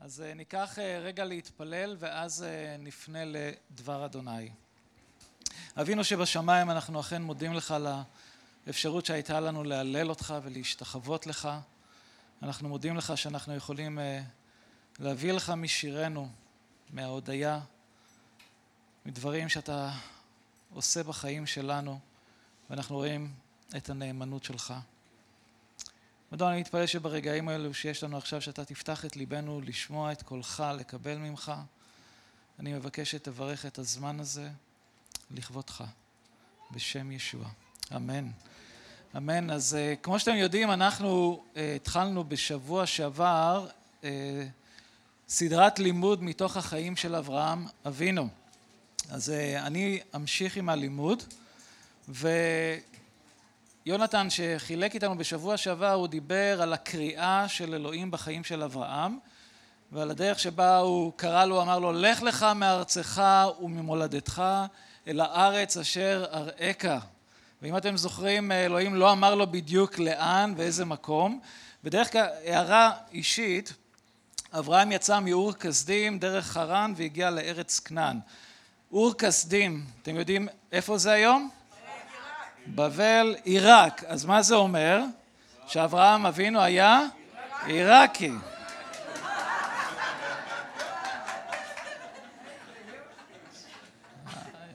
אז אה, ניקח אה, רגע להתפלל ואז אה, נפנה לדבר אדוני. אבינו שבשמיים אנחנו אכן מודים לך על האפשרות שהייתה לנו להלל אותך ולהשתחוות לך. אנחנו מודים לך שאנחנו יכולים להביא לך משירנו, מההודיה, מדברים שאתה עושה בחיים שלנו, ואנחנו רואים את הנאמנות שלך. אדון, אני מתפלל שברגעים האלו שיש לנו עכשיו, שאתה תפתח את ליבנו לשמוע את קולך, לקבל ממך. אני מבקש שתברך את הזמן הזה לכבודך, בשם ישוע. אמן. אמן. אז uh, כמו שאתם יודעים, אנחנו uh, התחלנו בשבוע שעבר uh, סדרת לימוד מתוך החיים של אברהם אבינו. אז uh, אני אמשיך עם הלימוד, ו... יונתן שחילק איתנו בשבוע שעבר הוא דיבר על הקריאה של אלוהים בחיים של אברהם ועל הדרך שבה הוא קרא לו, אמר לו לך לך מארצך וממולדתך אל הארץ אשר אראך. ואם אתם זוכרים אלוהים לא אמר לו בדיוק לאן ואיזה מקום. בדרך כלל הערה אישית אברהם יצא מאור כסדים דרך חרן והגיע לארץ כנען. אור כסדים אתם יודעים איפה זה היום? בבל עיראק. אז מה זה אומר? שאברהם אבינו היה עיראקי.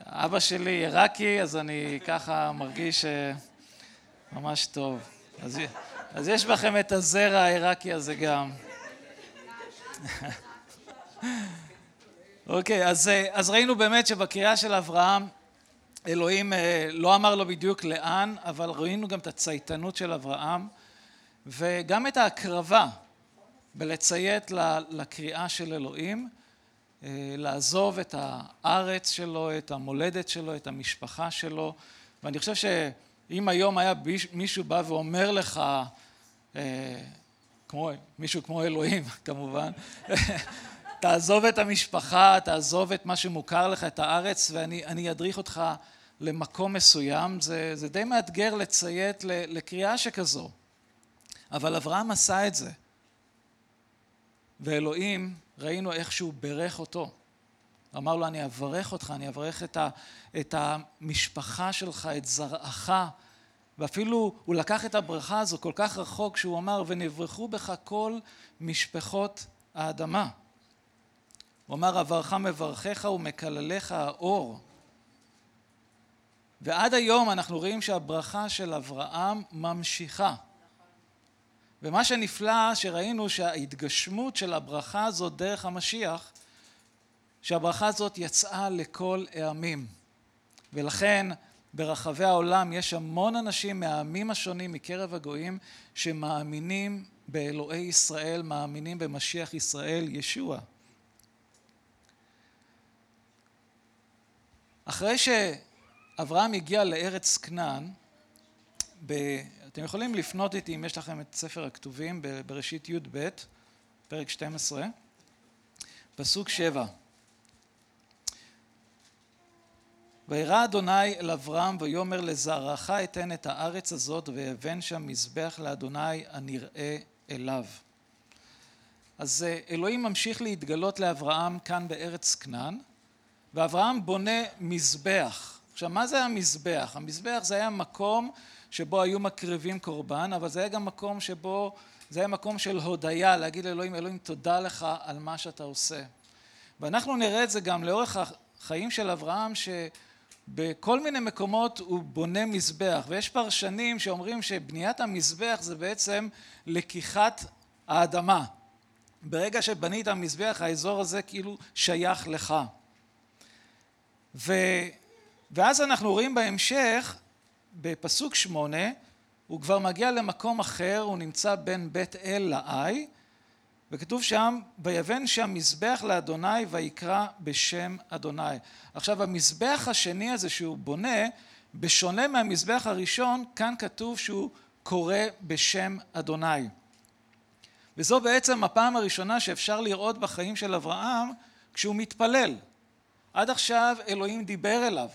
אבא שלי עיראקי, אז אני ככה מרגיש אה, ממש טוב. אז, אז יש בכם את הזרע העיראקי הזה גם. אוקיי, אז, אה, אז ראינו באמת שבקריאה של אברהם אלוהים אה, לא אמר לו בדיוק לאן, אבל ראינו גם את הצייתנות של אברהם וגם את ההקרבה בלציית לקריאה של אלוהים, אה, לעזוב את הארץ שלו, את המולדת שלו, את המשפחה שלו, ואני חושב שאם היום היה מישהו בא ואומר לך, אה, כמו, מישהו כמו אלוהים כמובן, תעזוב את המשפחה, תעזוב את מה שמוכר לך, את הארץ, ואני אדריך אותך למקום מסוים, זה, זה די מאתגר לציית לקריאה שכזו. אבל אברהם עשה את זה. ואלוהים, ראינו איך שהוא בירך אותו. אמר לו, אני אברך אותך, אני אברך את, ה, את המשפחה שלך, את זרעך. ואפילו הוא לקח את הברכה הזו כל כך רחוק שהוא אמר, ונברכו בך כל משפחות האדמה. הוא אמר, אברך מברכך ומקלליך האור. ועד היום אנחנו רואים שהברכה של אברהם ממשיכה. ומה שנפלא שראינו שההתגשמות של הברכה הזאת דרך המשיח, שהברכה הזאת יצאה לכל העמים. ולכן ברחבי העולם יש המון אנשים מהעמים השונים מקרב הגויים שמאמינים באלוהי ישראל, מאמינים במשיח ישראל ישוע. אחרי ש... אברהם הגיע לארץ כנען, ב... אתם יכולים לפנות איתי אם יש לכם את ספר הכתובים בראשית י"ב, פרק 12, פסוק 7. וירא אדוני אל אברהם ויאמר לזרעך אתן את הארץ הזאת ויבן שם מזבח לאדוני הנראה אליו. אז אה, אלוהים ממשיך להתגלות לאברהם כאן בארץ כנען ואברהם בונה מזבח עכשיו מה זה המזבח? המזבח זה היה מקום שבו היו מקריבים קורבן אבל זה היה גם מקום שבו זה היה מקום של הודיה להגיד לאלוהים אלוהים תודה לך על מה שאתה עושה. ואנחנו נראה את זה גם לאורך החיים של אברהם שבכל מיני מקומות הוא בונה מזבח ויש פרשנים שאומרים שבניית המזבח זה בעצם לקיחת האדמה. ברגע שבנית המזבח האזור הזה כאילו שייך לך. ו... ואז אנחנו רואים בהמשך, בפסוק שמונה, הוא כבר מגיע למקום אחר, הוא נמצא בין בית אל לעי, וכתוב שם, ויבן שם מזבח לאדוני ויקרא בשם אדוני. עכשיו המזבח השני הזה שהוא בונה, בשונה מהמזבח הראשון, כאן כתוב שהוא קורא בשם אדוני. וזו בעצם הפעם הראשונה שאפשר לראות בחיים של אברהם כשהוא מתפלל. עד עכשיו אלוהים דיבר אליו,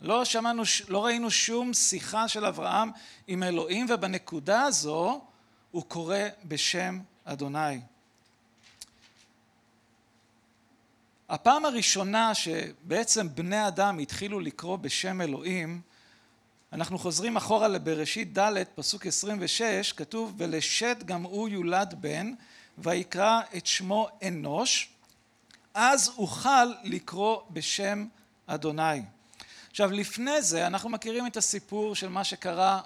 לא שמענו, לא ראינו שום שיחה של אברהם עם אלוהים ובנקודה הזו הוא קורא בשם אדוני. הפעם הראשונה שבעצם בני אדם התחילו לקרוא בשם אלוהים, אנחנו חוזרים אחורה לבראשית ד' פסוק 26, כתוב ולשת גם הוא יולד בן ויקרא את שמו אנוש, אז אוכל לקרוא בשם אדוני. עכשיו לפני זה אנחנו מכירים את הסיפור של מה שקרה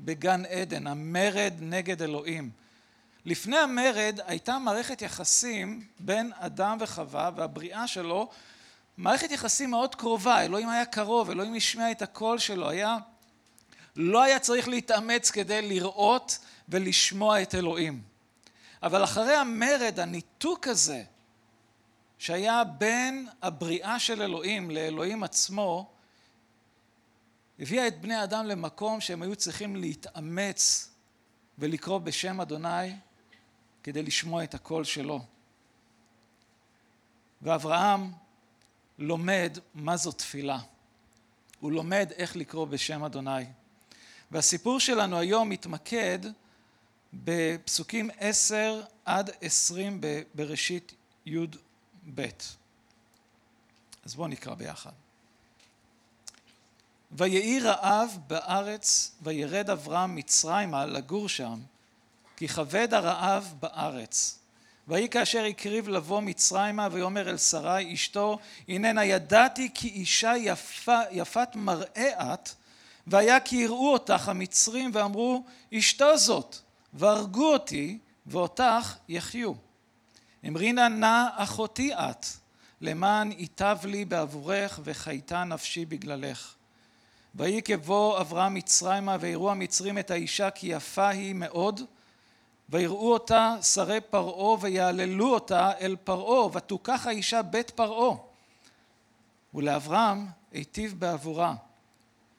בגן עדן, המרד נגד אלוהים. לפני המרד הייתה מערכת יחסים בין אדם וחווה והבריאה שלו, מערכת יחסים מאוד קרובה, אלוהים היה קרוב, אלוהים השמיע את הקול שלו, היה, לא היה צריך להתאמץ כדי לראות ולשמוע את אלוהים. אבל אחרי המרד, הניתוק הזה שהיה בין הבריאה של אלוהים לאלוהים עצמו, הביאה את בני אדם למקום שהם היו צריכים להתאמץ ולקרוא בשם אדוני כדי לשמוע את הקול שלו. ואברהם לומד מה זו תפילה. הוא לומד איך לקרוא בשם אדוני. והסיפור שלנו היום מתמקד בפסוקים עשר עד עשרים בראשית י"ב. אז בואו נקרא ביחד. ויהי רעב בארץ, וירד אברהם מצרימה לגור שם, כי כבד הרעב בארץ. ויהי כאשר הקריב לבוא מצרימה, ויאמר אל שרי אשתו, הננה ידעתי כי אישה יפה, יפת מראה את, והיה כי יראו אותך המצרים, ואמרו אשתו זאת, והרגו אותי, ואותך יחיו. אמרינה נא אחותי את, למען ייטב לי בעבורך, וחייתה נפשי בגללך. ויהי כבוא אברהם מצרימה ויראו המצרים את האישה כי יפה היא מאוד ויראו אותה שרי פרעה ויעללו אותה אל פרעה ותוכח האישה בית פרעה. ולאברהם היטיב בעבורה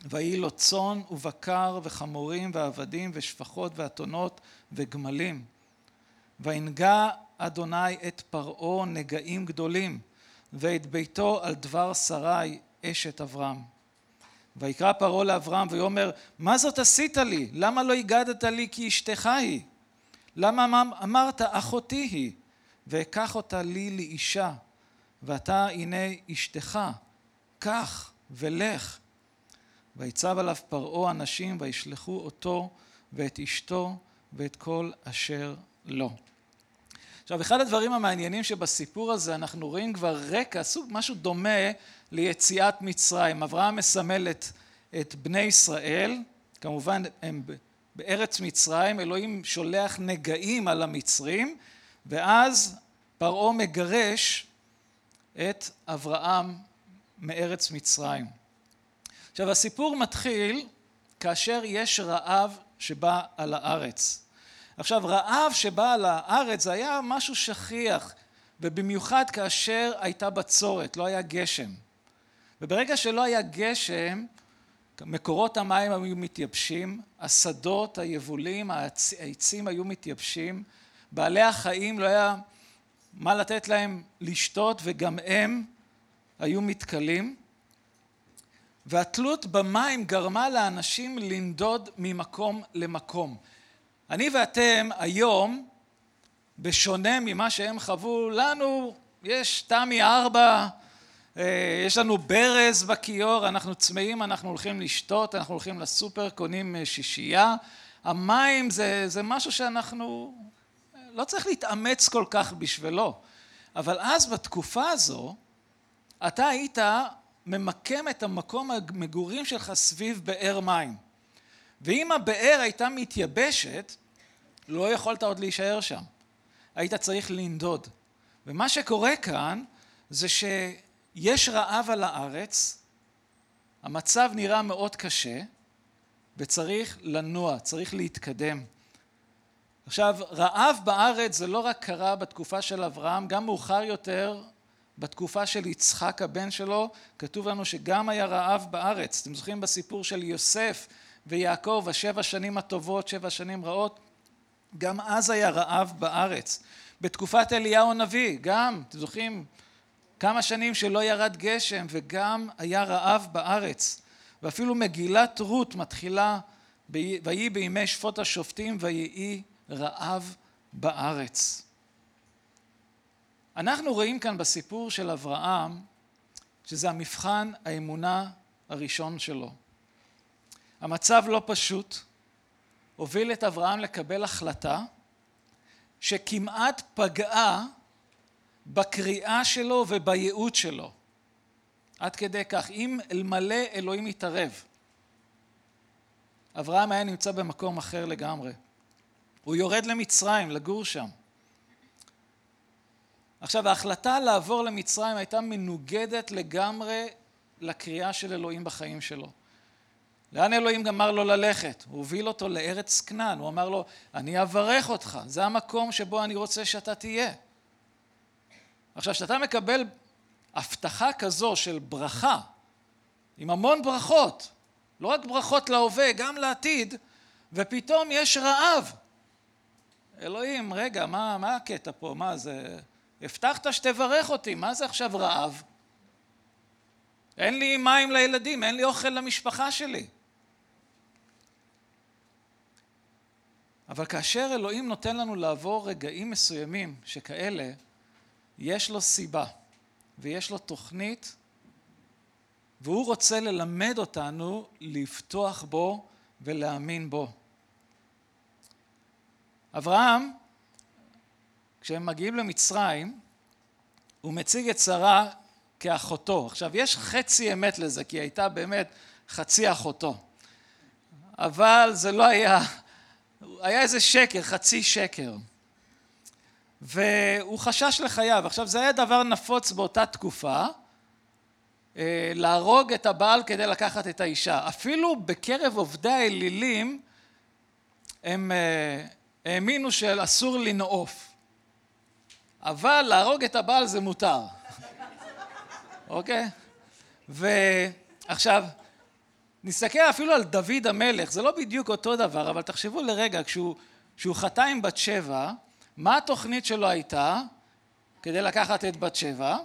ויהי לו צאן ובקר וחמורים ועבדים ושפחות ואתונות וגמלים. וינגע אדוני את פרעה נגעים גדולים ואת ביתו על דבר שרי אשת אברהם ויקרא פרעה לאברהם ויאמר מה זאת עשית לי? למה לא הגדת לי כי אשתך היא? למה אמ-, אמרת? אחותי היא? ואקח אותה לי לאישה ואתה הנה אשתך. קח ולך. ויצב עליו פרעה אנשים וישלחו אותו ואת אשתו ואת כל אשר לו. עכשיו אחד הדברים המעניינים שבסיפור הזה אנחנו רואים כבר רקע, סוג משהו דומה ליציאת מצרים. אברהם מסמל את, את בני ישראל, כמובן הם בארץ מצרים, אלוהים שולח נגעים על המצרים, ואז פרעה מגרש את אברהם מארץ מצרים. עכשיו הסיפור מתחיל כאשר יש רעב שבא על הארץ. עכשיו רעב שבא על הארץ זה היה משהו שכיח ובמיוחד כאשר הייתה בצורת, לא היה גשם. וברגע שלא היה גשם, מקורות המים היו מתייבשים, השדות, היבולים, העצים היו מתייבשים, בעלי החיים לא היה מה לתת להם לשתות וגם הם היו מתכלים. והתלות במים גרמה לאנשים לנדוד ממקום למקום. אני ואתם היום, בשונה ממה שהם חוו, לנו יש תמי ארבע, יש לנו ברז בכיור, אנחנו צמאים, אנחנו הולכים לשתות, אנחנו הולכים לסופר, קונים אה, שישייה. המים זה, זה משהו שאנחנו לא צריך להתאמץ כל כך בשבילו. אבל אז בתקופה הזו, אתה היית ממקם את המקום המגורים שלך סביב באר מים. ואם הבאר הייתה מתייבשת, לא יכולת עוד להישאר שם. היית צריך לנדוד. ומה שקורה כאן זה שיש רעב על הארץ, המצב נראה מאוד קשה, וצריך לנוע, צריך להתקדם. עכשיו, רעב בארץ זה לא רק קרה בתקופה של אברהם, גם מאוחר יותר, בתקופה של יצחק הבן שלו, כתוב לנו שגם היה רעב בארץ. אתם זוכרים בסיפור של יוסף ויעקב, השבע שנים הטובות, שבע שנים רעות? גם אז היה רעב בארץ. בתקופת אליהו הנביא, גם, אתם זוכרים, כמה שנים שלא ירד גשם וגם היה רעב בארץ. ואפילו מגילת רות מתחילה, ויהי בימי שפוט השופטים ויהי רעב בארץ. אנחנו רואים כאן בסיפור של אברהם שזה המבחן האמונה הראשון שלו. המצב לא פשוט, הוביל את אברהם לקבל החלטה שכמעט פגעה בקריאה שלו ובייעוד שלו. עד כדי כך, אם אלמלא אלוהים יתערב. אברהם היה נמצא במקום אחר לגמרי. הוא יורד למצרים, לגור שם. עכשיו, ההחלטה לעבור למצרים הייתה מנוגדת לגמרי לקריאה של אלוהים בחיים שלו. לאן אלוהים גמר לו ללכת? הוא הוביל אותו לארץ כנען, הוא אמר לו, אני אברך אותך, זה המקום שבו אני רוצה שאתה תהיה. עכשיו, כשאתה מקבל הבטחה כזו של ברכה, עם המון ברכות, לא רק ברכות להווה, גם לעתיד, ופתאום יש רעב. אלוהים, רגע, מה, מה הקטע פה? מה זה... הבטחת שתברך אותי, מה זה עכשיו רעב? אין לי מים לילדים, אין לי אוכל למשפחה שלי. אבל כאשר אלוהים נותן לנו לעבור רגעים מסוימים שכאלה, יש לו סיבה ויש לו תוכנית והוא רוצה ללמד אותנו לפתוח בו ולהאמין בו. אברהם, כשהם מגיעים למצרים, הוא מציג את שרה כאחותו. עכשיו, יש חצי אמת לזה, כי היא הייתה באמת חצי אחותו. אבל זה לא היה, היה איזה שקר, חצי שקר. והוא חשש לחייו. עכשיו, זה היה דבר נפוץ באותה תקופה, אה, להרוג את הבעל כדי לקחת את האישה. אפילו בקרב עובדי האלילים, הם אה, האמינו שאסור לנעוף. אבל להרוג את הבעל זה מותר. אוקיי? ועכשיו, נסתכל אפילו על דוד המלך, זה לא בדיוק אותו דבר, אבל תחשבו לרגע, כשהוא, כשהוא חטא עם בת שבע, מה התוכנית שלו הייתה כדי לקחת את בת שבע?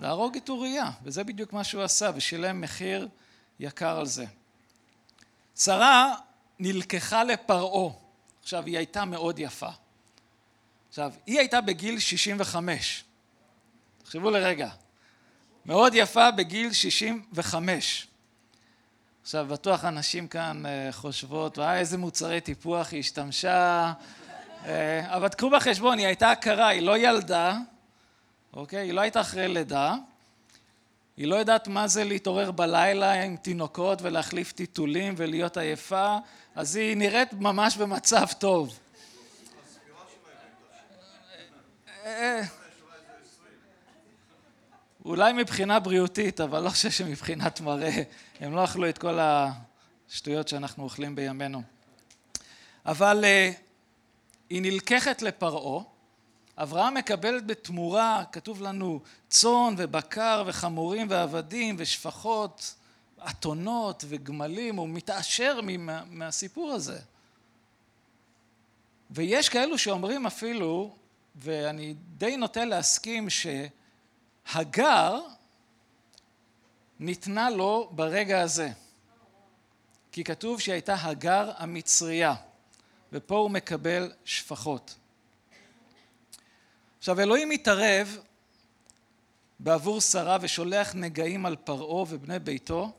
להרוג את אוריה, וזה בדיוק מה שהוא עשה, ושילם מחיר יקר על זה. שרה נלקחה לפרעה, עכשיו היא הייתה מאוד יפה. עכשיו, היא הייתה בגיל 65, תחשבו לרגע, מאוד יפה בגיל 65. עכשיו, בטוח הנשים כאן אה, חושבות, וואי, איזה מוצרי טיפוח היא השתמשה, אבל תקחו בחשבון, היא הייתה עקרה, היא לא ילדה, אוקיי? היא לא הייתה אחרי לידה, היא לא יודעת מה זה להתעורר בלילה עם תינוקות ולהחליף טיטולים ולהיות עייפה, אז היא נראית ממש במצב טוב. אה, אולי מבחינה בריאותית, אבל לא חושב שמבחינת מראה, הם לא אכלו את כל השטויות שאנחנו אוכלים בימינו. אבל אה, היא נלקחת לפרעה, אברהם מקבלת בתמורה, כתוב לנו, צאן ובקר וחמורים ועבדים ושפחות, אתונות וגמלים, הוא מתעשר מהסיפור הזה. ויש כאלו שאומרים אפילו, ואני די נוטה להסכים, שהגר ניתנה לו ברגע הזה. כי כתוב שהיא הייתה הגר המצרייה. ופה הוא מקבל שפחות. עכשיו אלוהים מתערב בעבור שרה ושולח נגעים על פרעה ובני ביתו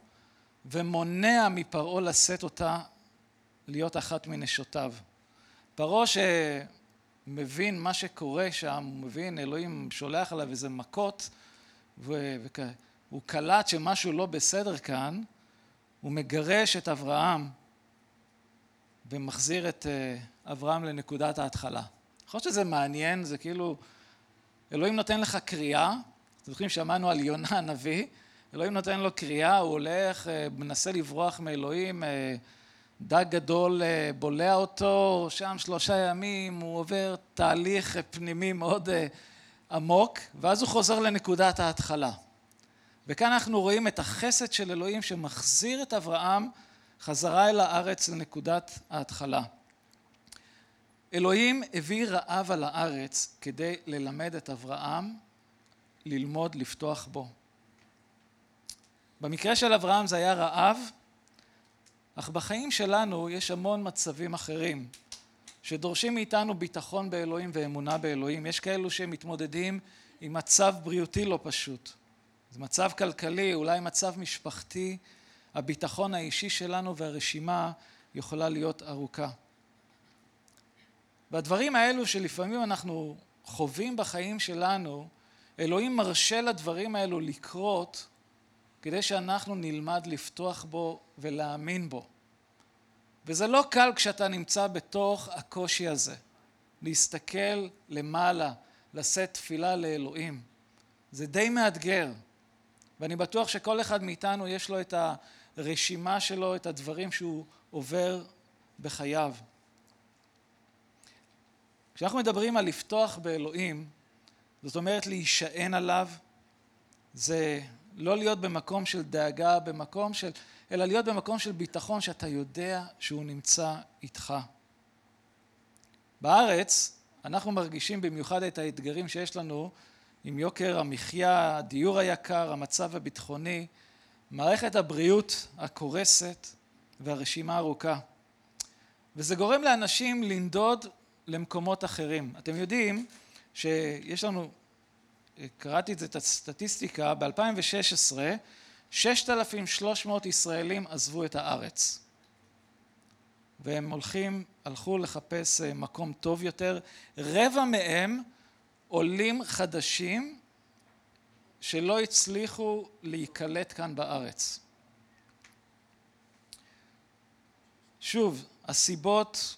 ומונע מפרעה לשאת אותה להיות אחת מנשותיו. פרעה שמבין מה שקורה שם, הוא מבין, אלוהים שולח עליו איזה מכות והוא קלט שמשהו לא בסדר כאן, הוא מגרש את אברהם ומחזיר את אה, אברהם לנקודת ההתחלה. אני חושב שזה מעניין, זה כאילו, אלוהים נותן לך קריאה, אתם זוכרים שמענו על יונה הנביא, אלוהים נותן לו קריאה, הוא הולך, אה, מנסה לברוח מאלוהים, אה, דג גדול בולע אותו, שם שלושה ימים, הוא עובר תהליך פנימי מאוד עמוק, ואז הוא חוזר לנקודת ההתחלה. וכאן אנחנו רואים את החסד של אלוהים שמחזיר את אברהם חזרה אל הארץ לנקודת ההתחלה. אלוהים הביא רעב על הארץ כדי ללמד את אברהם ללמוד לפתוח בו. במקרה של אברהם זה היה רעב, אך בחיים שלנו יש המון מצבים אחרים שדורשים מאיתנו ביטחון באלוהים ואמונה באלוהים. יש כאלו שמתמודדים עם מצב בריאותי לא פשוט. זה מצב כלכלי, אולי מצב משפחתי. הביטחון האישי שלנו והרשימה יכולה להיות ארוכה. והדברים האלו שלפעמים אנחנו חווים בחיים שלנו, אלוהים מרשה לדברים האלו לקרות כדי שאנחנו נלמד לפתוח בו ולהאמין בו. וזה לא קל כשאתה נמצא בתוך הקושי הזה, להסתכל למעלה, לשאת תפילה לאלוהים. זה די מאתגר, ואני בטוח שכל אחד מאיתנו יש לו את הרשימה שלו, את הדברים שהוא עובר בחייו. כשאנחנו מדברים על לפתוח באלוהים, זאת אומרת להישען עליו, זה לא להיות במקום של דאגה, במקום של, אלא להיות במקום של ביטחון שאתה יודע שהוא נמצא איתך. בארץ אנחנו מרגישים במיוחד את האתגרים שיש לנו עם יוקר המחיה, הדיור היקר, המצב הביטחוני, מערכת הבריאות הקורסת והרשימה ארוכה. וזה גורם לאנשים לנדוד למקומות אחרים. אתם יודעים שיש לנו, קראתי את זה, את הסטטיסטיקה, ב-2016 6,300 ישראלים עזבו את הארץ. והם הולכים, הלכו לחפש אה, מקום טוב יותר. רבע מהם עולים חדשים שלא הצליחו להיקלט כאן בארץ. שוב, הסיבות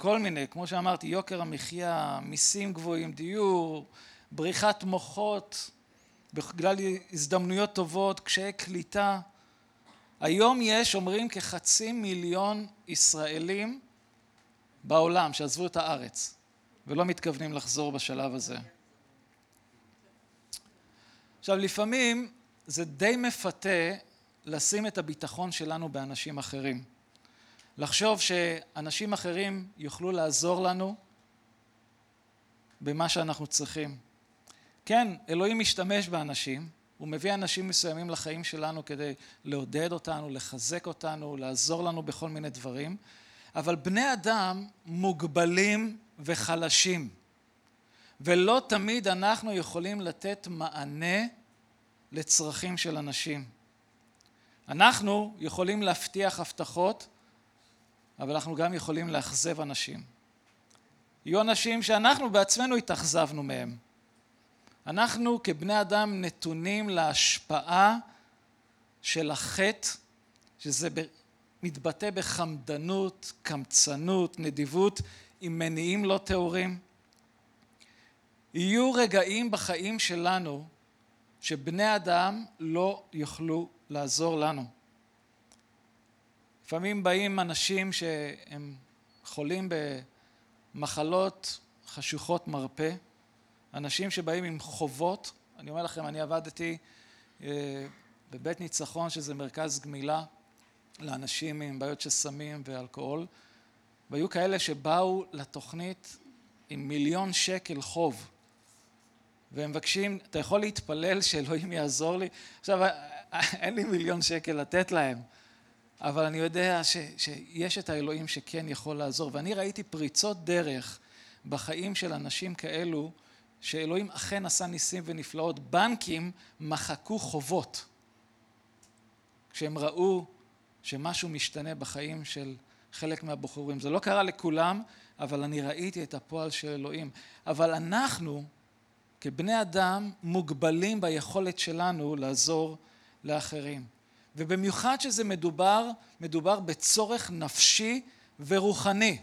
כל מיני, כמו שאמרתי, יוקר המחיה, מיסים גבוהים, דיור, בריחת מוחות, בגלל הזדמנויות טובות, קשיי קליטה. היום יש, אומרים, כחצי מיליון ישראלים בעולם שעזבו את הארץ ולא מתכוונים לחזור בשלב הזה. עכשיו, לפעמים זה די מפתה לשים את הביטחון שלנו באנשים אחרים. לחשוב שאנשים אחרים יוכלו לעזור לנו במה שאנחנו צריכים. כן, אלוהים משתמש באנשים, הוא מביא אנשים מסוימים לחיים שלנו כדי לעודד אותנו, לחזק אותנו, לעזור לנו בכל מיני דברים, אבל בני אדם מוגבלים וחלשים, ולא תמיד אנחנו יכולים לתת מענה לצרכים של אנשים. אנחנו יכולים להבטיח הבטחות, אבל אנחנו גם יכולים לאכזב אנשים. יהיו אנשים שאנחנו בעצמנו התאכזבנו מהם. אנחנו כבני אדם נתונים להשפעה של החטא, שזה מתבטא בחמדנות, קמצנות, נדיבות, עם מניעים לא טהורים. יהיו רגעים בחיים שלנו שבני אדם לא יוכלו לעזור לנו. לפעמים באים אנשים שהם חולים במחלות חשוכות מרפא, אנשים שבאים עם חובות, אני אומר לכם, אני עבדתי אה, בבית ניצחון, שזה מרכז גמילה לאנשים עם בעיות של סמים ואלכוהול, והיו כאלה שבאו לתוכנית עם מיליון שקל חוב, והם מבקשים, אתה יכול להתפלל שאלוהים יעזור לי? עכשיו, אין לי מיליון שקל לתת להם, אבל אני יודע ש, שיש את האלוהים שכן יכול לעזור, ואני ראיתי פריצות דרך בחיים של אנשים כאלו, שאלוהים אכן עשה ניסים ונפלאות. בנקים מחקו חובות כשהם ראו שמשהו משתנה בחיים של חלק מהבחורים. זה לא קרה לכולם, אבל אני ראיתי את הפועל של אלוהים. אבל אנחנו, כבני אדם, מוגבלים ביכולת שלנו לעזור לאחרים. ובמיוחד שזה מדובר, מדובר בצורך נפשי ורוחני.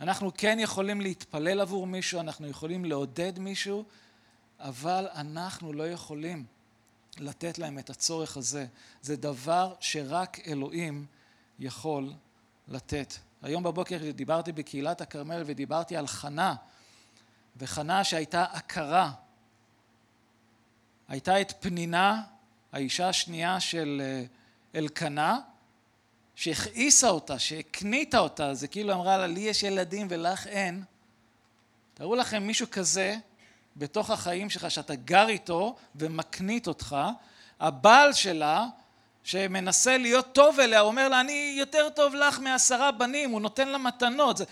אנחנו כן יכולים להתפלל עבור מישהו, אנחנו יכולים לעודד מישהו, אבל אנחנו לא יכולים לתת להם את הצורך הזה. זה דבר שרק אלוהים יכול לתת. היום בבוקר דיברתי בקהילת הכרמל ודיברתי על חנה, וחנה שהייתה עקרה. הייתה את פנינה, האישה השנייה של אה, אלקנה, שהכעיסה אותה, שהקניתה אותה, זה כאילו אמרה לה, לי יש ילדים ולך אין. תארו לכם מישהו כזה בתוך החיים שלך, שאתה גר איתו ומקנית אותך, הבעל שלה שמנסה להיות טוב אליה, אומר לה, אני יותר טוב לך מעשרה בנים, הוא נותן לה מתנות. זה,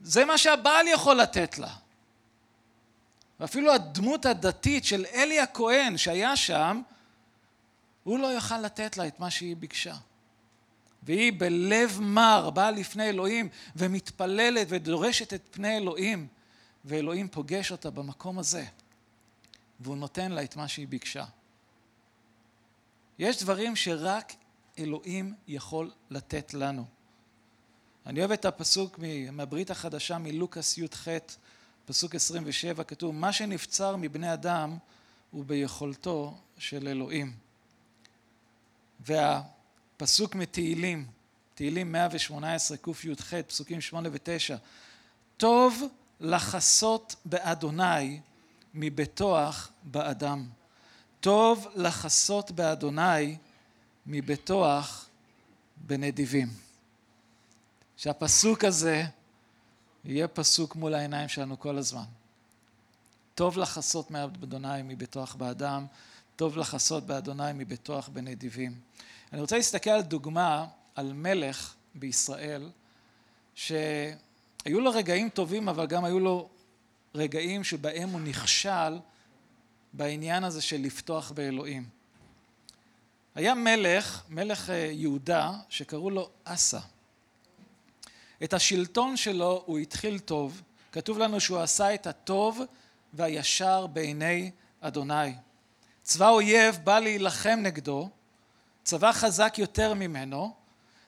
זה מה שהבעל יכול לתת לה. ואפילו הדמות הדתית של אלי הכהן שהיה שם, הוא לא יוכל לתת לה את מה שהיא ביקשה. והיא בלב מר באה לפני אלוהים ומתפללת ודורשת את פני אלוהים, ואלוהים פוגש אותה במקום הזה, והוא נותן לה את מה שהיא ביקשה. יש דברים שרק אלוהים יכול לתת לנו. אני אוהב את הפסוק מהברית החדשה מלוקאס י"ח, פסוק 27, כתוב, מה שנבצר מבני אדם הוא ביכולתו של אלוהים. והפסוק מתהילים, תהילים 118 קי"ח, פסוקים 8 ו-9, טוב לחסות באדוני מבטוח באדם. טוב לחסות באדוני מבטוח בנדיבים. שהפסוק הזה יהיה פסוק מול העיניים שלנו כל הזמן. טוב לחסות באדוני מבטוח באדם, טוב לחסות באדוני מבטוח בנדיבים. אני רוצה להסתכל על דוגמה, על מלך בישראל, שהיו לו רגעים טובים, אבל גם היו לו רגעים שבהם הוא נכשל בעניין הזה של לפתוח באלוהים. היה מלך, מלך אה, יהודה, שקראו לו אסא. את השלטון שלו הוא התחיל טוב, כתוב לנו שהוא עשה את הטוב והישר בעיני אדוני. צבא אויב בא להילחם נגדו, צבא חזק יותר ממנו,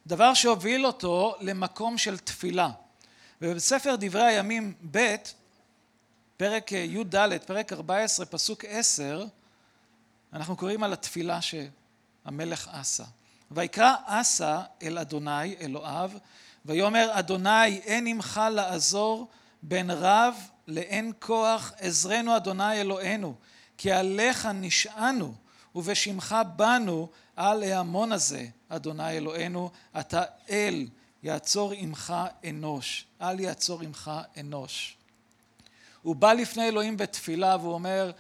דבר שהוביל אותו למקום של תפילה. ובספר דברי הימים ב', פרק י"ד, פרק 14, פסוק 10, אנחנו קוראים על התפילה שהמלך עשה. ויקרא עשה אל אדוני אלוהיו ויאמר אדוני אין עמך לעזור בין רב לאין כוח עזרנו אדוני אלוהינו כי עליך נשענו ובשמך באנו על ההמון הזה אדוני אלוהינו אתה אל יעצור עמך אנוש אל יעצור עמך אנוש. הוא בא לפני אלוהים בתפילה והוא אומר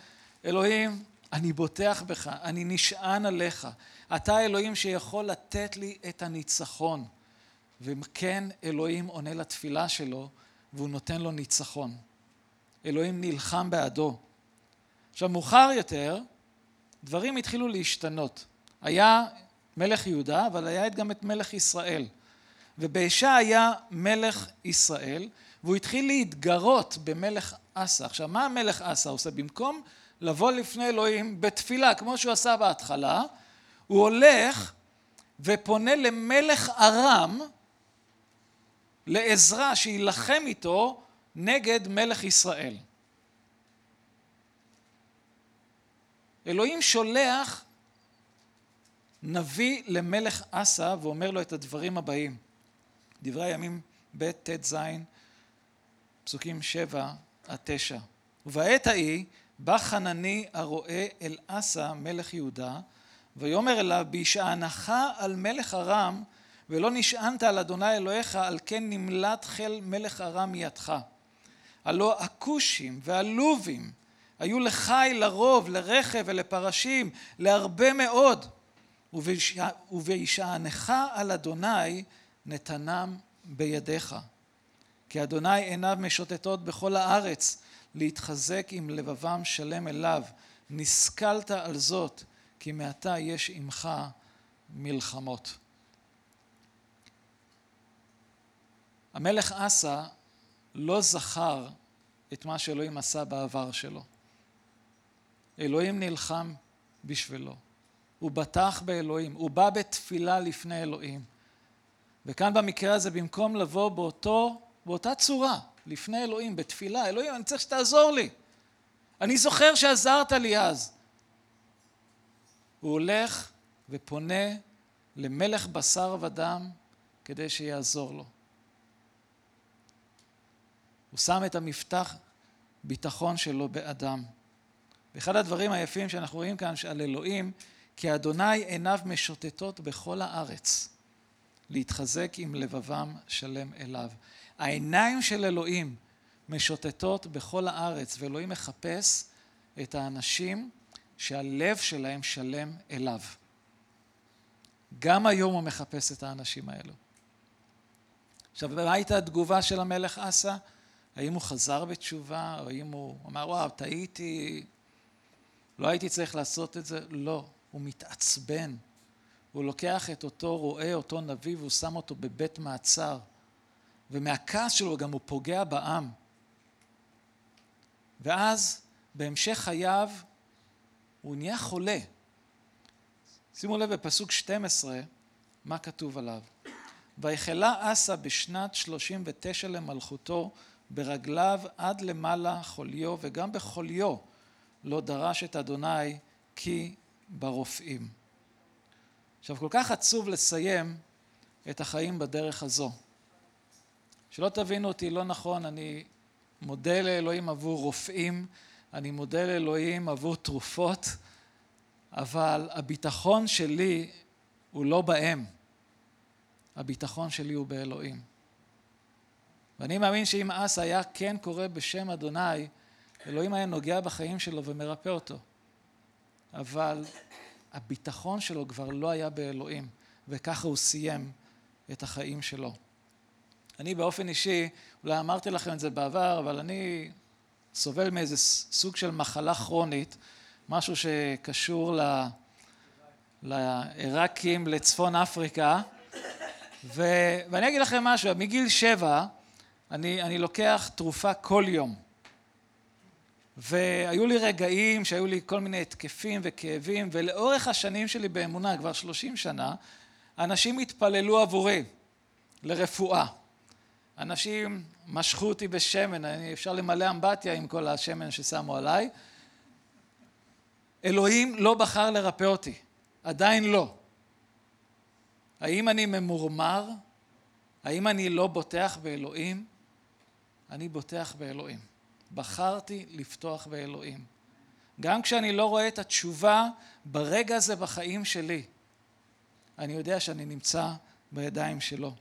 אלוהים אני בוטח בך אני נשען עליך. אתה אלוהים שיכול לתת לי את הניצחון וכן אלוהים עונה לתפילה שלו והוא נותן לו ניצחון. אלוהים נלחם בעדו. עכשיו מאוחר יותר דברים התחילו להשתנות. היה מלך יהודה אבל היה גם את מלך ישראל. ובאשה היה מלך ישראל והוא התחיל להתגרות במלך אסא. עכשיו מה המלך אסא עושה? במקום לבוא לפני אלוהים בתפילה כמו שהוא עשה בהתחלה הוא הולך ופונה למלך ארם לעזרה שיילחם איתו נגד מלך ישראל. אלוהים שולח נביא למלך אסא ואומר לו את הדברים הבאים. דברי הימים ב' ט"ז פסוקים שבע עד תשע. ובעת ההיא בא חנני הרואה אל אסא מלך יהודה ויאמר אליו בהישענך על מלך ארם ולא נשענת על אדוני אלוהיך, על כן נמלט חיל מלך ארם מידך. הלא הכושים והלובים היו לחי לרוב, לרכב ולפרשים, להרבה מאוד, ובהישענך על אדוני נתנם בידיך. כי אדוני עיניו משוטטות בכל הארץ, להתחזק עם לבבם שלם אליו. נסכלת על זאת, כי מעתה יש עמך מלחמות. המלך אסא לא זכר את מה שאלוהים עשה בעבר שלו. אלוהים נלחם בשבילו. הוא בטח באלוהים, הוא בא בתפילה לפני אלוהים. וכאן במקרה הזה, במקום לבוא באותו, באותה צורה, לפני אלוהים, בתפילה, אלוהים, אני צריך שתעזור לי. אני זוכר שעזרת לי אז. הוא הולך ופונה למלך בשר ודם כדי שיעזור לו. הוא שם את המפתח ביטחון שלו באדם. ואחד הדברים היפים שאנחנו רואים כאן על אלוהים, כי אדוני עיניו משוטטות בכל הארץ, להתחזק עם לבבם שלם אליו. העיניים של אלוהים משוטטות בכל הארץ, ואלוהים מחפש את האנשים שהלב שלהם שלם אליו. גם היום הוא מחפש את האנשים האלו. עכשיו, מה הייתה התגובה של המלך אסא? האם הוא חזר בתשובה, או האם הוא אמר, וואו, טעיתי, לא הייתי צריך לעשות את זה? לא, הוא מתעצבן. הוא לוקח את אותו רועה, אותו נביא, והוא שם אותו בבית מעצר. ומהכעס שלו גם הוא פוגע בעם. ואז, בהמשך חייו, הוא נהיה חולה. שימו לב בפסוק 12, מה כתוב עליו. ויחלה אסא בשנת שלושים ותשע למלכותו, ברגליו עד למעלה חוליו, וגם בחוליו לא דרש את אדוני כי ברופאים. עכשיו, כל כך עצוב לסיים את החיים בדרך הזו. שלא תבינו אותי לא נכון, אני מודה לאלוהים עבור רופאים, אני מודה לאלוהים עבור תרופות, אבל הביטחון שלי הוא לא בהם, הביטחון שלי הוא באלוהים. ואני מאמין שאם אס היה כן קורא בשם אדוני, אלוהים היה נוגע בחיים שלו ומרפא אותו. אבל הביטחון שלו כבר לא היה באלוהים, וככה הוא סיים את החיים שלו. אני באופן אישי, אולי אמרתי לכם את זה בעבר, אבל אני סובל מאיזה סוג של מחלה כרונית, משהו שקשור. לעיראקים, לצפון אפריקה, ו... ואני אגיד לכם משהו, מגיל שבע אני, אני לוקח תרופה כל יום. והיו לי רגעים שהיו לי כל מיני התקפים וכאבים, ולאורך השנים שלי באמונה, כבר שלושים שנה, אנשים התפללו עבורי לרפואה. אנשים משכו אותי בשמן, אפשר למלא אמבטיה עם כל השמן ששמו עליי. אלוהים לא בחר לרפא אותי, עדיין לא. האם אני ממורמר? האם אני לא בוטח באלוהים? אני בוטח באלוהים. בחרתי לפתוח באלוהים. גם כשאני לא רואה את התשובה ברגע הזה בחיים שלי, אני יודע שאני נמצא בידיים שלו,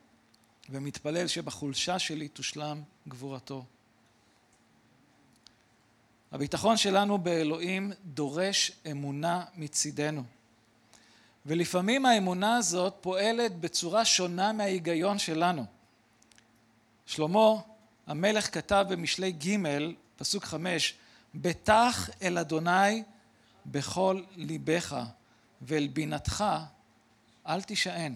ומתפלל שבחולשה שלי תושלם גבורתו. הביטחון שלנו באלוהים דורש אמונה מצידנו. ולפעמים האמונה הזאת פועלת בצורה שונה מההיגיון שלנו. שלמה המלך כתב במשלי ג' פסוק חמש, בטח אל אדוני בכל ליבך ואל בינתך אל תישען.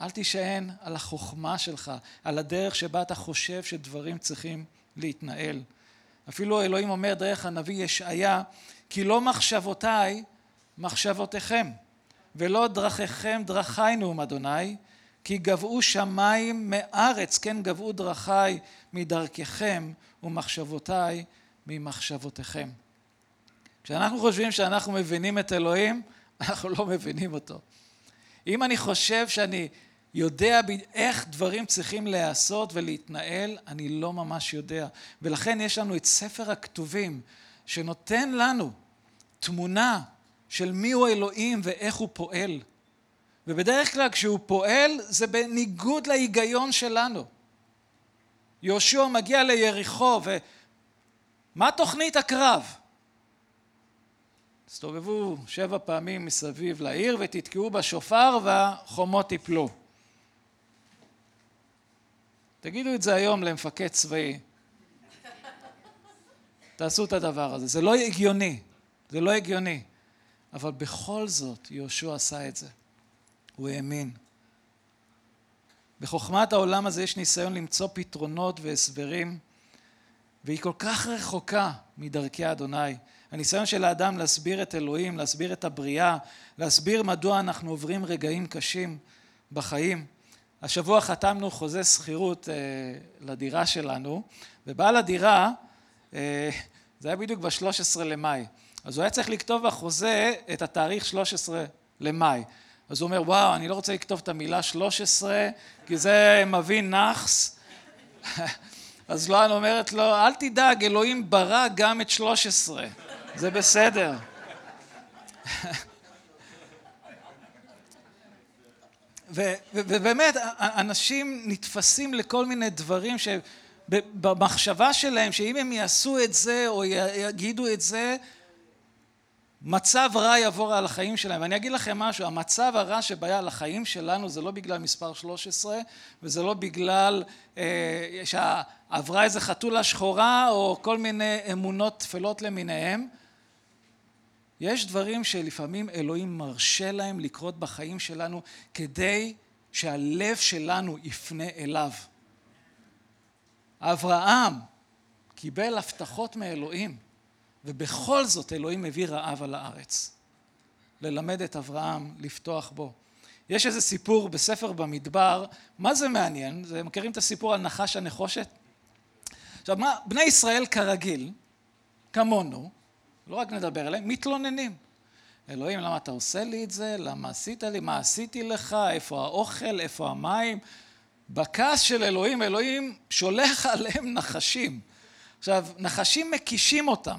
אל תישען על החוכמה שלך, על הדרך שבה אתה חושב שדברים צריכים להתנהל. אפילו אלוהים אומר דרך הנביא ישעיה, כי לא מחשבותיי מחשבותיכם, ולא דרכיכם דרכי נאום אדוני, כי גבעו שמיים מארץ, כן גבעו דרכי מדרככם ומחשבותיי ממחשבותיכם. כשאנחנו חושבים שאנחנו מבינים את אלוהים, אנחנו לא מבינים אותו. אם אני חושב שאני יודע איך דברים צריכים להיעשות ולהתנהל, אני לא ממש יודע. ולכן יש לנו את ספר הכתובים, שנותן לנו תמונה של מיהו אלוהים ואיך הוא פועל. ובדרך כלל כשהוא פועל זה בניגוד להיגיון שלנו. יהושע מגיע ליריחו ומה תוכנית הקרב? הסתובבו שבע פעמים מסביב לעיר ותתקעו בשופר והחומות יפלו. תגידו את זה היום למפקד צבאי. תעשו את הדבר הזה. זה לא הגיוני. זה לא הגיוני. אבל בכל זאת יהושע עשה את זה. הוא האמין. בחוכמת העולם הזה יש ניסיון למצוא פתרונות והסברים, והיא כל כך רחוקה מדרכי אדוני. הניסיון של האדם להסביר את אלוהים, להסביר את הבריאה, להסביר מדוע אנחנו עוברים רגעים קשים בחיים. השבוע חתמנו חוזה שכירות אה, לדירה שלנו, ובעל הדירה, אה, זה היה בדיוק ב-13 למאי, אז הוא היה צריך לכתוב בחוזה את התאריך 13 למאי. אז הוא אומר, וואו, אני לא רוצה לכתוב את המילה 13, כי זה מביא נאחס. אז לואן אומרת לו, אל תדאג, אלוהים ברא גם את 13, זה בסדר. ובאמת, אנשים נתפסים לכל מיני דברים שבמחשבה שלהם, שאם הם יעשו את זה או יגידו את זה, מצב רע יעבור על החיים שלהם. ואני אגיד לכם משהו, המצב הרע שבהיה על החיים שלנו זה לא בגלל מספר 13 וזה לא בגלל אה, שעברה איזה חתולה שחורה או כל מיני אמונות טפלות למיניהם. יש דברים שלפעמים אלוהים מרשה להם לקרות בחיים שלנו כדי שהלב שלנו יפנה אליו. אברהם קיבל הבטחות מאלוהים ובכל זאת אלוהים מביא רעב על הארץ. ללמד את אברהם לפתוח בו. יש איזה סיפור בספר במדבר, מה זה מעניין? זה, מכירים את הסיפור על נחש הנחושת? עכשיו, מה, בני ישראל כרגיל, כמונו, לא רק נדבר עליהם, מתלוננים. אלוהים, למה אתה עושה לי את זה? למה עשית לי? מה עשיתי לך? איפה האוכל? איפה המים? בכעס של אלוהים, אלוהים שולח עליהם נחשים. עכשיו, נחשים מקישים אותם.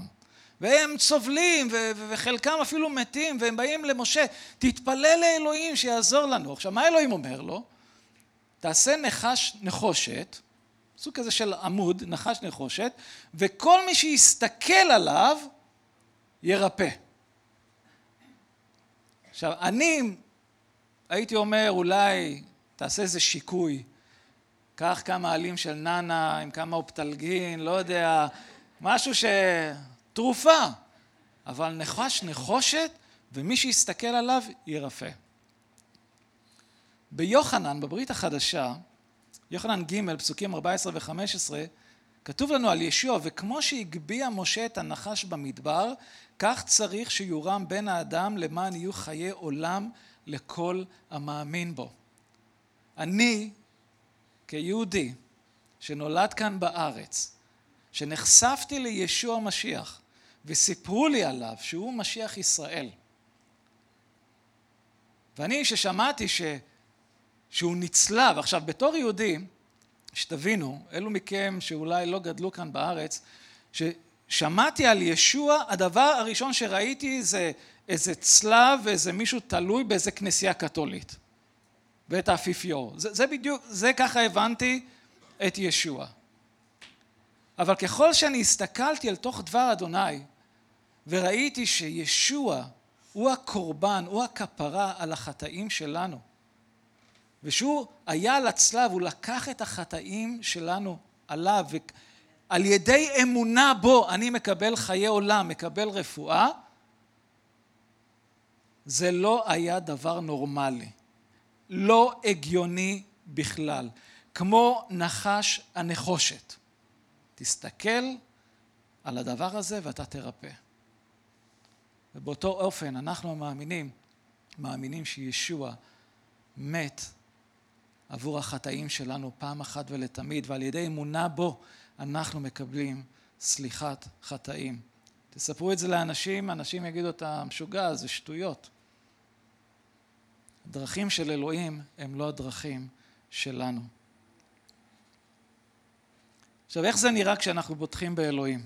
והם סובלים, וחלקם אפילו מתים, והם באים למשה, תתפלל לאלוהים שיעזור לנו. עכשיו, מה אלוהים אומר לו? תעשה נחש נחושת, סוג כזה של עמוד, נחש נחושת, וכל מי שיסתכל עליו ירפא. עכשיו, אני הייתי אומר, אולי תעשה איזה שיקוי, קח כמה עלים של נאנה עם כמה אופטלגין, לא יודע, משהו ש... תרופה, אבל נחש נחושת ומי שיסתכל עליו ירפא. ביוחנן, בברית החדשה, יוחנן ג', פסוקים 14 ו-15, כתוב לנו על ישוע, וכמו שהגביה משה את הנחש במדבר, כך צריך שיורם בן האדם למען יהיו חיי עולם לכל המאמין בו. אני, כיהודי, שנולד כאן בארץ, שנחשפתי לישוע המשיח, וסיפרו לי עליו שהוא משיח ישראל. ואני ששמעתי ש... שהוא נצלב, עכשיו בתור יהודי, שתבינו, אלו מכם שאולי לא גדלו כאן בארץ, ששמעתי על ישוע, הדבר הראשון שראיתי זה איזה צלב ואיזה מישהו תלוי באיזה כנסייה קתולית. ואת האפיפיור. זה, זה בדיוק, זה ככה הבנתי את ישוע. אבל ככל שאני הסתכלתי על תוך דבר אדוני, וראיתי שישוע הוא הקורבן, הוא הכפרה על החטאים שלנו. ושהוא היה על הצלב, הוא לקח את החטאים שלנו עליו, ועל ידי אמונה בו אני מקבל חיי עולם, מקבל רפואה, זה לא היה דבר נורמלי, לא הגיוני בכלל, כמו נחש הנחושת. תסתכל על הדבר הזה ואתה תרפא. ובאותו אופן אנחנו המאמינים, מאמינים שישוע מת עבור החטאים שלנו פעם אחת ולתמיד, ועל ידי אמונה בו אנחנו מקבלים סליחת חטאים. תספרו את זה לאנשים, אנשים יגידו אתה משוגע, זה שטויות. הדרכים של אלוהים הם לא הדרכים שלנו. עכשיו, איך זה נראה כשאנחנו בוטחים באלוהים?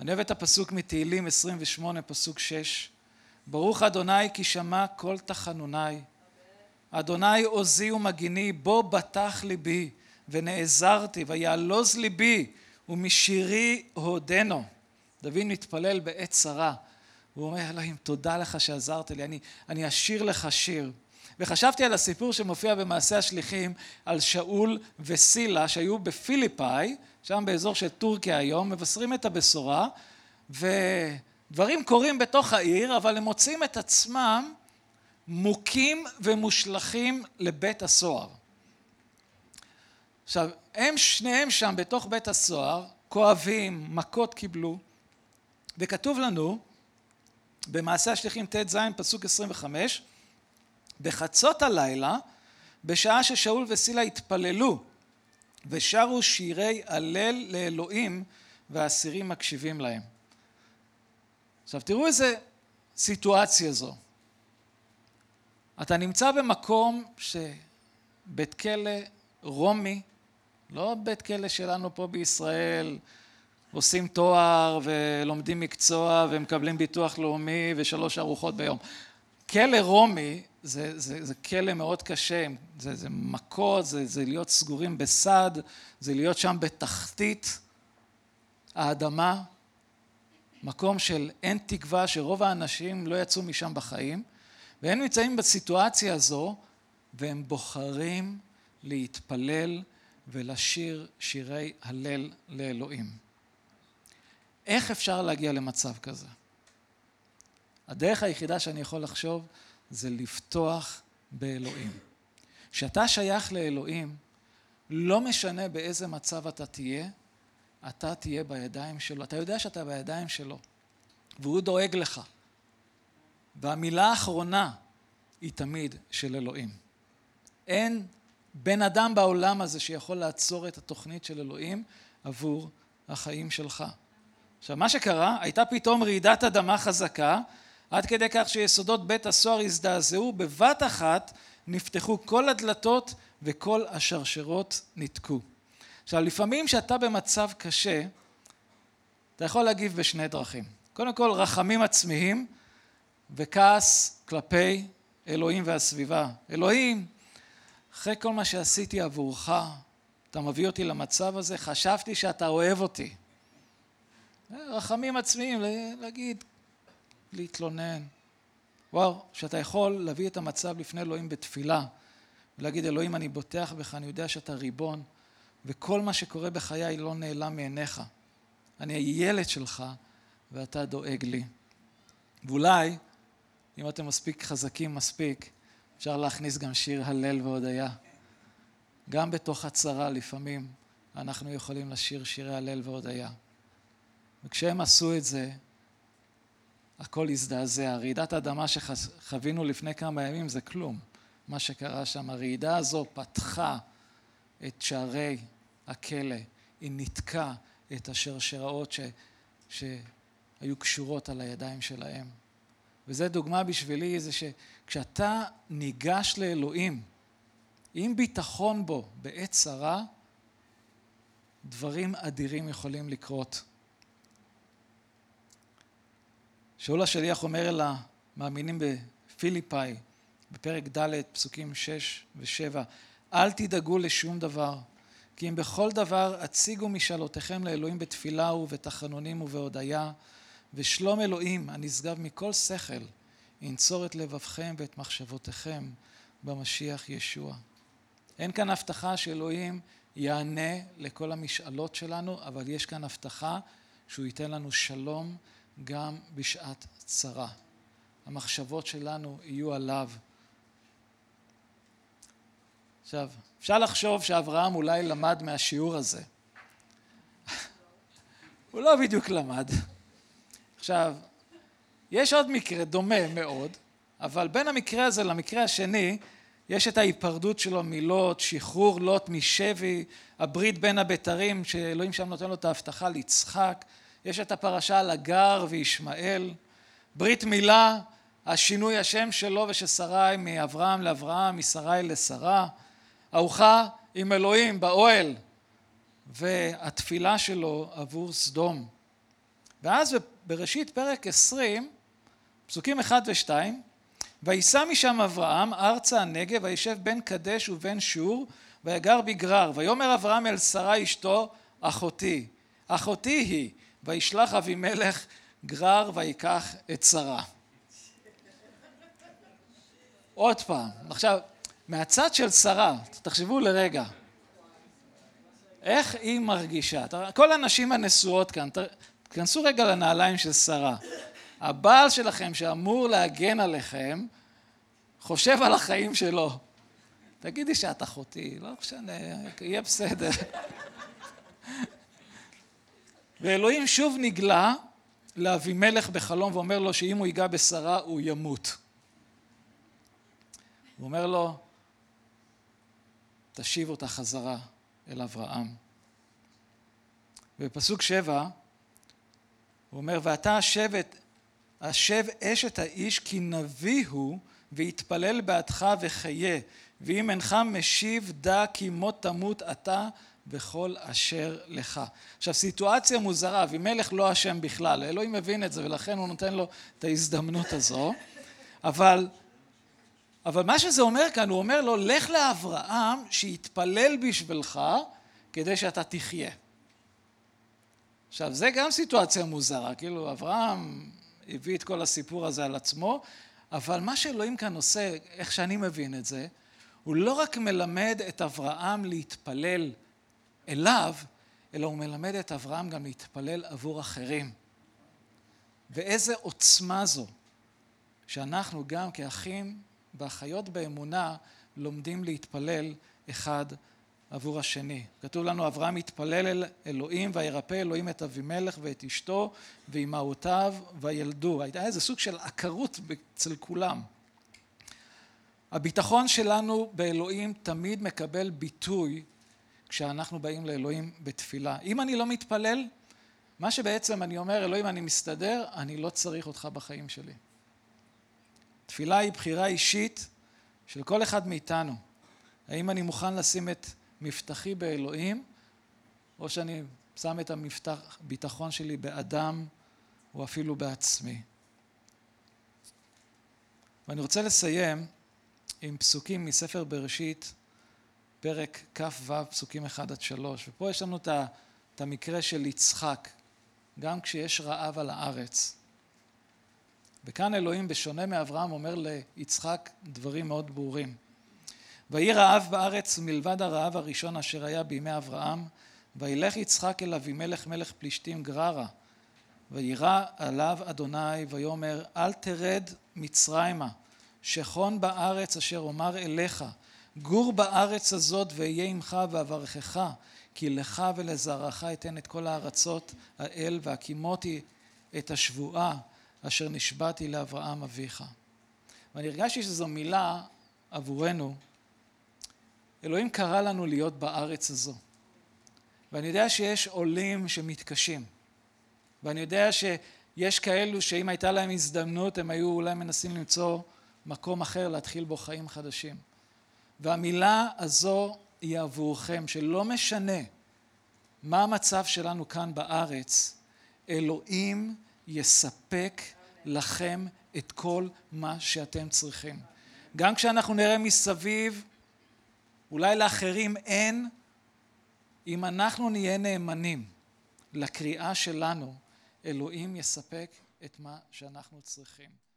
אני אוהב את הפסוק מתהילים 28, פסוק 6. ברוך אדוני כי שמע כל תחנוני. אדוני עוזי ומגיני, בו בטח ליבי, ונעזרתי, ויעלוז ליבי, ומשירי הודנו. דוד מתפלל בעת צרה. הוא אומר, אלוהים, תודה לך שעזרת לי, אני, אני אשיר לך שיר. וחשבתי על הסיפור שמופיע במעשה השליחים על שאול וסילה שהיו בפיליפאי, שם באזור של טורקיה היום, מבשרים את הבשורה, ודברים קורים בתוך העיר, אבל הם מוצאים את עצמם מוכים ומושלכים לבית הסוהר. עכשיו, הם שניהם שם בתוך בית הסוהר, כואבים, מכות קיבלו, וכתוב לנו במעשה השליחים ט"ז פסוק 25, בחצות הלילה, בשעה ששאול וסילה התפללו ושרו שירי הלל לאלוהים והאסירים מקשיבים להם. עכשיו תראו איזה סיטואציה זו. אתה נמצא במקום שבית כלא רומי, לא בית כלא שלנו פה בישראל, עושים תואר ולומדים מקצוע ומקבלים ביטוח לאומי ושלוש ארוחות ביום. כלא רומי זה, זה, זה כלא מאוד קשה, זה, זה מכות, זה, זה להיות סגורים בסד, זה להיות שם בתחתית האדמה. מקום של אין תקווה, שרוב האנשים לא יצאו משם בחיים, והם נמצאים בסיטואציה הזו, והם בוחרים להתפלל ולשיר שירי הלל לאלוהים. איך אפשר להגיע למצב כזה? הדרך היחידה שאני יכול לחשוב זה לפתוח באלוהים. כשאתה שייך לאלוהים, לא משנה באיזה מצב אתה תהיה, אתה תהיה בידיים שלו. אתה יודע שאתה בידיים שלו, והוא דואג לך. והמילה האחרונה היא תמיד של אלוהים. אין בן אדם בעולם הזה שיכול לעצור את התוכנית של אלוהים עבור החיים שלך. עכשיו, מה שקרה, הייתה פתאום רעידת אדמה חזקה, עד כדי כך שיסודות בית הסוהר הזדעזעו, בבת אחת נפתחו כל הדלתות וכל השרשרות ניתקו. עכשיו, לפעמים כשאתה במצב קשה, אתה יכול להגיב בשני דרכים. קודם כל, רחמים עצמיים וכעס כלפי אלוהים והסביבה. אלוהים, אחרי כל מה שעשיתי עבורך, אתה מביא אותי למצב הזה, חשבתי שאתה אוהב אותי. רחמים עצמיים, להגיד, להתלונן. וואו, שאתה יכול להביא את המצב לפני אלוהים בתפילה, ולהגיד, אלוהים, אני בוטח בך, אני יודע שאתה ריבון, וכל מה שקורה בחיי לא נעלם מעיניך. אני הילד שלך, ואתה דואג לי. ואולי, אם אתם מספיק חזקים מספיק, אפשר להכניס גם שיר הלל והודיה. גם בתוך הצרה לפעמים אנחנו יכולים לשיר שירי הלל והודיה. וכשהם עשו את זה, הכל הזדעזע. רעידת האדמה שחווינו לפני כמה ימים זה כלום. מה שקרה שם, הרעידה הזו פתחה את שערי הכלא, היא ניתקה את השרשראות ש, שהיו קשורות על הידיים שלהם. וזו דוגמה בשבילי, זה שכשאתה ניגש לאלוהים, עם ביטחון בו בעת צרה, דברים אדירים יכולים לקרות. שאול השליח אומר אל המאמינים בפיליפאי, בפרק ד', פסוקים 6 ו-7, אל תדאגו לשום דבר, כי אם בכל דבר הציגו משאלותיכם לאלוהים בתפילה ובתחנונים ובהודיה, ושלום אלוהים הנשגב מכל שכל, ינצור את לבבכם ואת מחשבותיכם במשיח ישוע. אין כאן הבטחה שאלוהים יענה לכל המשאלות שלנו, אבל יש כאן הבטחה שהוא ייתן לנו שלום גם בשעת צרה. המחשבות שלנו יהיו עליו. עכשיו, אפשר לחשוב שאברהם אולי למד מהשיעור הזה. הוא לא בדיוק למד. עכשיו, יש עוד מקרה דומה מאוד, אבל בין המקרה הזה למקרה השני, יש את ההיפרדות שלו מלוט, שחרור לוט משבי, הברית בין הבתרים, שאלוהים שם נותן לו את ההבטחה ליצחק, יש את הפרשה על הגר וישמעאל, ברית מילה, השינוי השם שלו ושל שרי מאברהם לאברהם, משרי לשרה, ארוחה עם אלוהים באוהל והתפילה שלו עבור סדום. ואז בראשית פרק עשרים, פסוקים אחד ושתיים, ויסע משם אברהם ארצה הנגב וישב בין קדש ובין שור ויגר בגרר. ויאמר אברהם אל שרה אשתו אחותי. אחותי היא וישלח אבימלך גרר ויקח את שרה. עוד פעם, עכשיו, מהצד של שרה, תחשבו לרגע, איך היא מרגישה? כל הנשים הנשואות כאן, תכנסו רגע לנעליים של שרה. הבעל שלכם שאמור להגן עליכם, חושב על החיים שלו. תגידי שאת אחותי, לא משנה, יהיה בסדר. ואלוהים שוב נגלה לאבימלך בחלום ואומר לו שאם הוא ייגע בשרה הוא ימות. הוא אומר לו, תשיב אותה חזרה אל אברהם. ובפסוק שבע הוא אומר, ואתה השב, את, השב אשת האיש כי נביא הוא ויתפלל בעדך וחיה, ואם אינך משיב דע כי מות תמות אתה בכל אשר לך. עכשיו סיטואציה מוזרה, אבימלך לא אשם בכלל, אלוהים מבין את זה ולכן הוא נותן לו את ההזדמנות הזו, אבל, אבל מה שזה אומר כאן, הוא אומר לו לך לאברהם שיתפלל בשבילך כדי שאתה תחיה. עכשיו, זה גם סיטואציה מוזרה, כאילו אברהם הביא את כל הסיפור הזה על עצמו, אבל מה שאלוהים כאן עושה, איך שאני מבין את זה, הוא לא רק מלמד את אברהם להתפלל אליו, אלא הוא מלמד את אברהם גם להתפלל עבור אחרים. ואיזה עוצמה זו, שאנחנו גם כאחים ואחיות באמונה לומדים להתפלל אחד עבור השני. כתוב לנו, אברהם התפלל אל אלוהים וירפא אלוהים את אבימלך ואת אשתו ואימהותיו וילדו. הייתה איזה סוג של עקרות אצל כולם. הביטחון שלנו באלוהים תמיד מקבל ביטוי כשאנחנו באים לאלוהים בתפילה. אם אני לא מתפלל, מה שבעצם אני אומר, אלוהים אני מסתדר, אני לא צריך אותך בחיים שלי. תפילה היא בחירה אישית של כל אחד מאיתנו. האם אני מוכן לשים את מבטחי באלוהים, או שאני שם את המבטח, ביטחון שלי באדם, או אפילו בעצמי. ואני רוצה לסיים עם פסוקים מספר בראשית, פרק כ"ו, פסוקים 1 עד 3. ופה יש לנו את המקרה של יצחק, גם כשיש רעב על הארץ. וכאן אלוהים, בשונה מאברהם, אומר ליצחק דברים מאוד ברורים. ויהי רעב בארץ מלבד הרעב הראשון אשר היה בימי אברהם, וילך יצחק אל אבימלך מלך פלישתים גררה, וירא עליו אדוני ויאמר אל תרד מצרימה, שכון בארץ אשר אומר אליך, גור בארץ הזאת ואהיה עמך ואברכך, כי לך ולזרעך אתן את כל הארצות האל והקימותי את השבועה אשר נשבעתי לאברהם אביך. ואני הרגשתי שזו מילה עבורנו אלוהים קרא לנו להיות בארץ הזו. ואני יודע שיש עולים שמתקשים. ואני יודע שיש כאלו שאם הייתה להם הזדמנות הם היו אולי מנסים למצוא מקום אחר להתחיל בו חיים חדשים. והמילה הזו היא עבורכם, שלא משנה מה המצב שלנו כאן בארץ, אלוהים יספק לכם את כל מה שאתם צריכים. גם כשאנחנו נראה מסביב אולי לאחרים אין, אם אנחנו נהיה נאמנים לקריאה שלנו, אלוהים יספק את מה שאנחנו צריכים.